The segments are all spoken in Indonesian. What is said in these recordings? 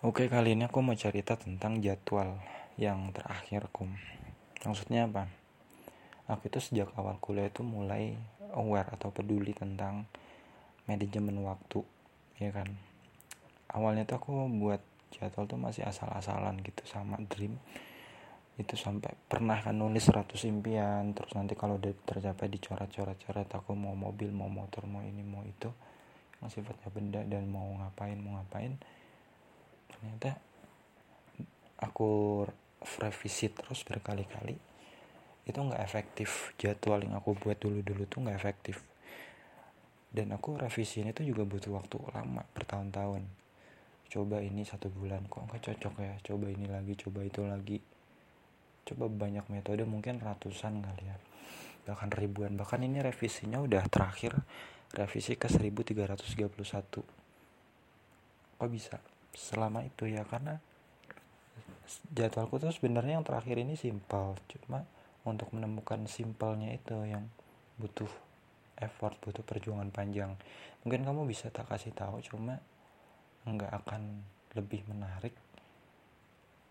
Oke, kali ini aku mau cerita tentang jadwal yang terakhir aku. Maksudnya apa? Aku itu sejak awal kuliah itu mulai aware atau peduli tentang manajemen waktu, ya kan? Awalnya tuh aku buat jadwal tuh masih asal-asalan gitu sama dream. Itu sampai pernah kan nulis 100 impian, terus nanti kalau udah tercapai dicoret-coret-coret aku mau mobil, mau motor, mau ini, mau itu yang sifatnya benda dan mau ngapain, mau ngapain ternyata aku revisi terus berkali-kali itu nggak efektif. Jadwal yang aku buat dulu-dulu tuh nggak efektif. Dan aku revisi ini tuh juga butuh waktu lama bertahun-tahun. Coba ini satu bulan kok nggak cocok ya? Coba ini lagi coba itu lagi. Coba banyak metode mungkin ratusan kali ya. Bahkan ribuan. Bahkan ini revisinya udah terakhir. Revisi ke 1331 kok bisa selama itu ya karena jadwalku tuh sebenarnya yang terakhir ini simpel cuma untuk menemukan simpelnya itu yang butuh effort butuh perjuangan panjang. Mungkin kamu bisa tak kasih tahu cuma nggak akan lebih menarik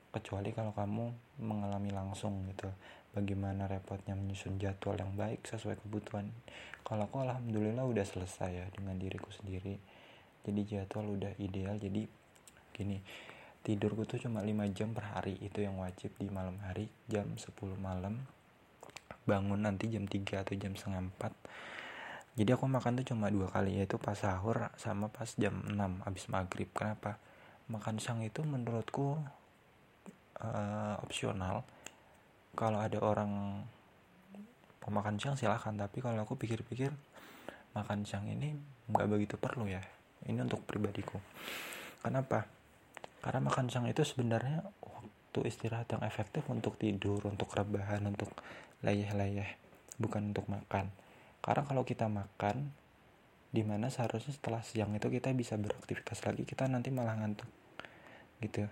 kecuali kalau kamu mengalami langsung gitu bagaimana repotnya menyusun jadwal yang baik sesuai kebutuhan. Kalau aku alhamdulillah udah selesai ya dengan diriku sendiri jadi jadwal udah ideal jadi gini tidurku tuh cuma 5 jam per hari itu yang wajib di malam hari jam 10 malam. Bangun nanti jam 3 atau jam setengah 4 jadi aku makan tuh cuma dua kali yaitu pas sahur sama pas jam 6 habis maghrib. Kenapa? Makan siang itu menurutku uh, opsional. Kalau ada orang makan siang silahkan tapi kalau aku pikir-pikir makan siang ini nggak begitu perlu ya. Ini untuk pribadiku. Kenapa karena makan siang itu sebenarnya waktu istirahat yang efektif untuk tidur untuk rebahan untuk layeh-layeh bukan untuk makan. Karena kalau kita makan di mana seharusnya setelah siang itu kita bisa beraktivitas lagi kita nanti malah ngantuk gitu.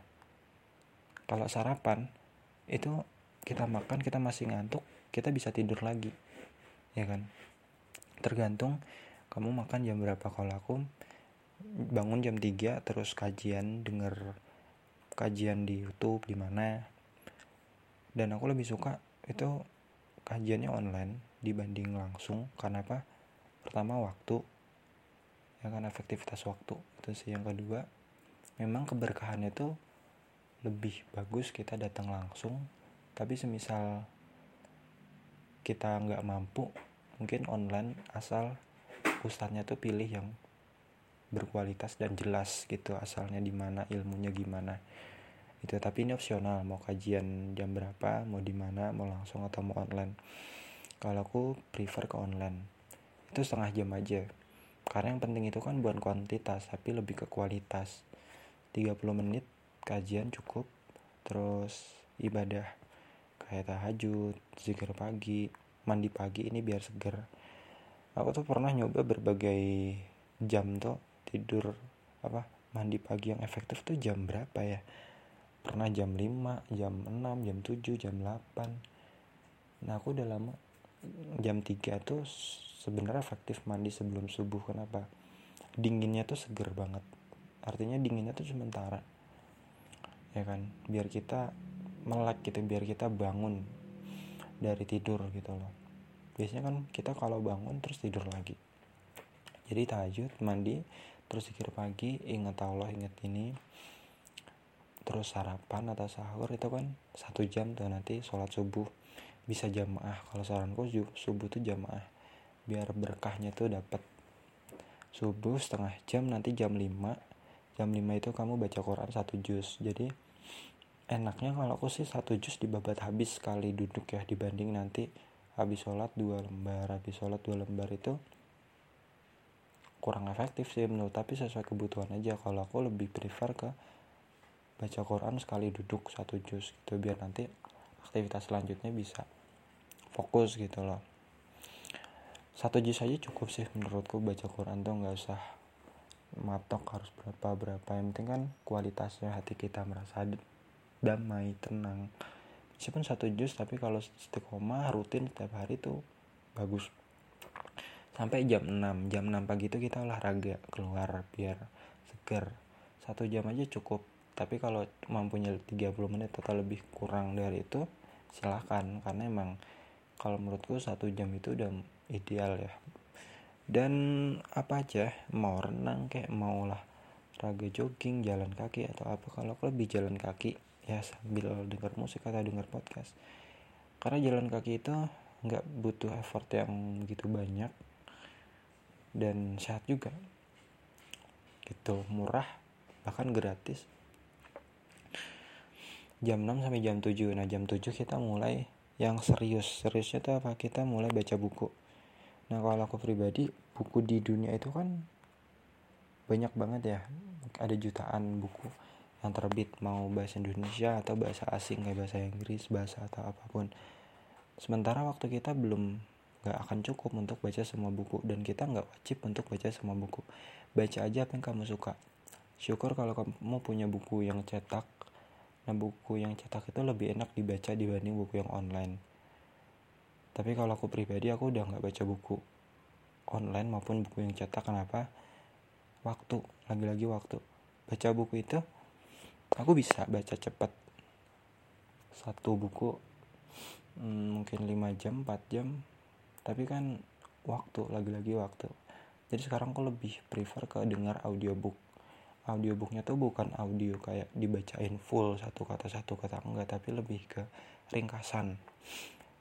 Kalau sarapan itu kita makan kita masih ngantuk kita bisa tidur lagi ya kan? Tergantung kamu makan jam berapa. Kalau aku bangun jam 3 terus kajian denger kajian di YouTube di mana. Dan aku lebih suka itu kajiannya online dibanding langsung. Karena apa? Pertama waktu. Ya kan efektivitas waktu. Itu sih yang kedua. Memang keberkahannya itu lebih bagus kita datang langsung. Tapi semisal kita nggak mampu mungkin online asal ustadznya tuh pilih yang berkualitas dan jelas gitu asalnya di mana ilmunya gimana. Itu tapi ini opsional mau kajian jam berapa mau di mana mau langsung atau mau online. Kalau aku prefer ke online. Itu setengah jam aja. Karena yang penting itu kan bukan kuantitas tapi lebih ke kualitas. 30 menit kajian cukup terus ibadah. Kayak tahajud zikir pagi mandi pagi ini biar seger. Aku tuh pernah nyoba berbagai jam tuh tidur apa mandi pagi yang efektif tuh jam berapa ya? Pernah jam 5 jam 6 jam 7 jam 8 nah aku udah lama jam 3 tuh sebenarnya efektif mandi sebelum subuh. Kenapa? Dinginnya tuh seger banget. Artinya dinginnya tuh sementara. Ya kan? Biar kita melek gitu biar kita bangun dari tidur gitu loh. Biasanya kan kita kalau bangun terus tidur lagi. Jadi tahajud mandi terus zikir pagi ingat Allah ingat ini. Terus sarapan atau sahur itu kan satu jam tuh nanti sholat subuh. Bisa jamaah kalau saranku subuh tuh jamaah. Biar berkahnya tuh dapat subuh setengah jam nanti jam 5 jam 5 itu kamu baca Quran satu juz. Jadi enaknya kalau aku sih satu juz dibabat habis sekali duduk ya dibanding nanti habis sholat dua lembar. Habis sholat dua lembar itu kurang efektif sih menurut tapi sesuai kebutuhan aja. Kalau aku lebih prefer ke baca Quran sekali duduk satu juz gitu biar nanti aktivitas selanjutnya bisa fokus gitu loh. Satu juz aja cukup sih menurutku baca Quran tuh nggak usah matok harus berapa berapa. Yang penting kan kualitasnya hati kita merasa damai tenang. Meskipun satu juz tapi kalau istiqomah rutin setiap hari tuh bagus sampai jam 6 jam 6 pagi itu kita olahraga keluar biar seger. Satu jam aja cukup. Tapi kalau mampunya 30 menit atau lebih kurang dari itu silahkan. Karena emang kalau menurutku satu jam itu udah ideal ya. Dan apa aja? Mau renang kayak mau lah raga jogging jalan kaki atau apa. Kalau aku lebih jalan kaki ya sambil dengar musik atau dengar podcast. Karena jalan kaki itu nggak butuh effort yang begitu banyak dan sehat juga. Gitu murah bahkan gratis. Jam 6 sampai jam 7 nah jam 7 kita mulai yang serius. Seriusnya tuh apa? Kita mulai baca buku. Nah kalau aku pribadi buku di dunia itu kan banyak banget ya. Ada jutaan buku yang terbit. Mau bahasa Indonesia atau bahasa asing kayak bahasa Inggris bahasa atau apa pun. Sementara waktu kita belum nggak akan cukup untuk baca semua buku dan kita nggak wajib untuk baca semua buku baca aja apa yang kamu suka syukur kalau kamu punya buku yang cetak Nah buku yang cetak itu lebih enak dibaca dibanding buku yang online. Tapi kalau aku pribadi aku udah nggak baca buku online maupun buku yang cetak kenapa? Waktu, lagi-lagi waktu. Baca buku itu aku bisa baca cepat. Satu buku hmm, mungkin 5 jam, 4 jam. Tapi kan waktu, lagi-lagi waktu. Jadi sekarang aku lebih prefer ke dengar audiobook. Audiobooknya tuh bukan audio kayak dibacain full satu kata satu kata enggak. Tapi lebih ke ringkasan.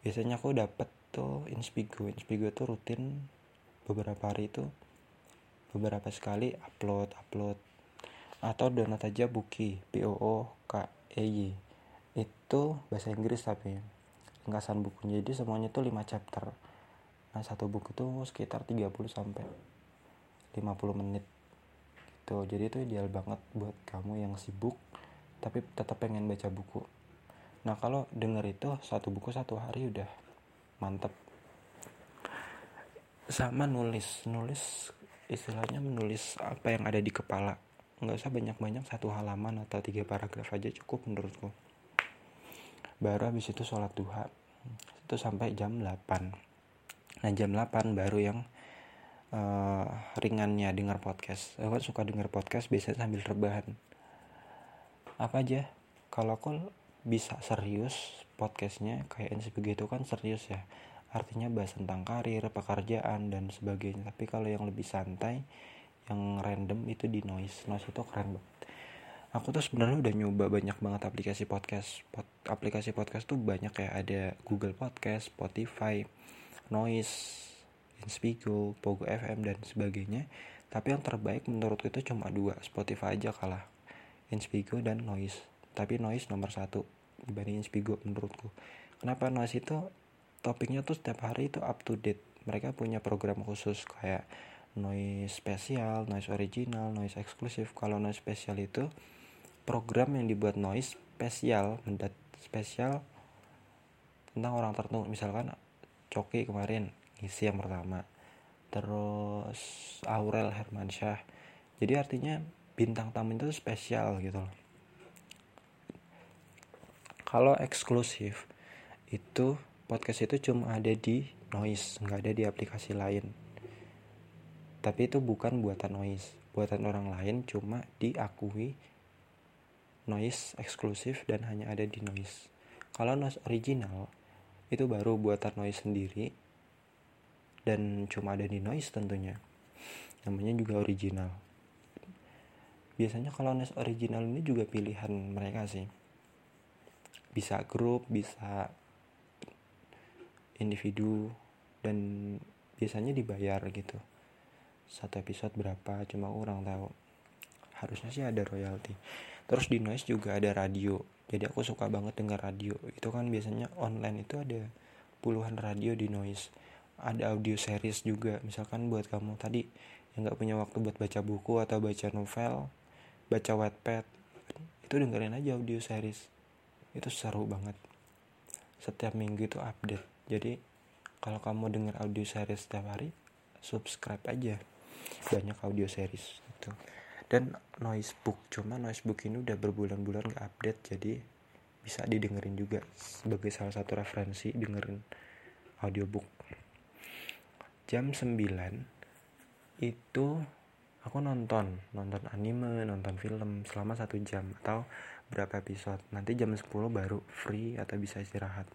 Biasanya aku dapet tuh Inspigo Inspigo tuh rutin beberapa hari itu beberapa sekali upload upload. Atau download aja buki P O O K E Y. Itu bahasa Inggris tapi ringkasan bukunya. Jadi semuanya tuh 5 chapter nah satu buku tuh sekitar 30 sampai 50 menit gitu. Jadi itu ideal banget buat kamu yang sibuk tapi tetap pengen baca buku. Nah kalau denger itu satu buku satu hari udah mantep. Sama nulis. Nulis istilahnya menulis apa yang ada di kepala. Nggak usah banyak-banyak satu halaman atau tiga paragraf aja cukup menurutku. Baru habis itu sholat duha. Itu sampai jam 8 nah jam 8 baru yang uh, ringannya dengar podcast. Aku kan suka dengar podcast biasanya sambil rebahan. Apa aja? Kalau aku bisa serius podcastnya kayak NCPG itu kan serius ya. Artinya bahas tentang karir pekerjaan dan sebagainya. Tapi kalau yang lebih santai yang random itu di noise. Noise itu keren banget. Aku tuh sebenarnya udah nyoba banyak banget aplikasi podcast. Pod, aplikasi podcast tuh banyak ya. Ada Google Podcast Spotify Noise Inspigo, Pogo FM dan sebagainya. Tapi yang terbaik menurutku itu cuma dua, Spotify aja kalah. Inspigo dan Noise. Tapi Noise nomor satu dibanding Inspigo menurutku. Kenapa Noise itu topiknya tuh setiap hari itu up to date. Mereka punya program khusus kayak noise spesial, noise original, noise eksklusif. Kalau noise spesial itu program yang dibuat noise spesial, mendat spesial tentang orang tertentu. Misalkan Coki kemarin isi yang pertama. Terus Aurel Hermansyah. Jadi artinya bintang tamu itu spesial gitu loh. Kalau eksklusif itu podcast itu cuma ada di noise nggak ada di aplikasi lain. Tapi itu bukan buatan noise. Buatan orang lain cuma diakui noise eksklusif dan hanya ada di noise. Kalau noise original itu baru buatan noise sendiri. Dan cuma ada di noise tentunya. Namanya juga original. Biasanya kalau noise original ini juga pilihan mereka sih. Bisa grup bisa individu dan biasanya dibayar gitu. Satu episode berapa cuma orang tahu harusnya sih ada royalti. Terus di noise juga ada radio. Jadi aku suka banget dengar radio. Itu kan biasanya online itu ada puluhan radio di noise. Ada audio series juga. Misalkan buat kamu tadi yang nggak punya waktu buat baca buku atau baca novel baca wetpad itu dengerin aja audio series. Itu seru banget. Setiap minggu itu update. Jadi kalau kamu denger audio series setiap hari subscribe aja. Banyak audio series itu dan noise book cuma noise book ini udah berbulan-bulan gak update jadi bisa didengerin juga sebagai salah satu referensi dengerin audiobook. Jam 9 itu aku nonton nonton anime nonton film selama satu jam atau berapa episode. Nanti jam 10 baru free atau bisa istirahat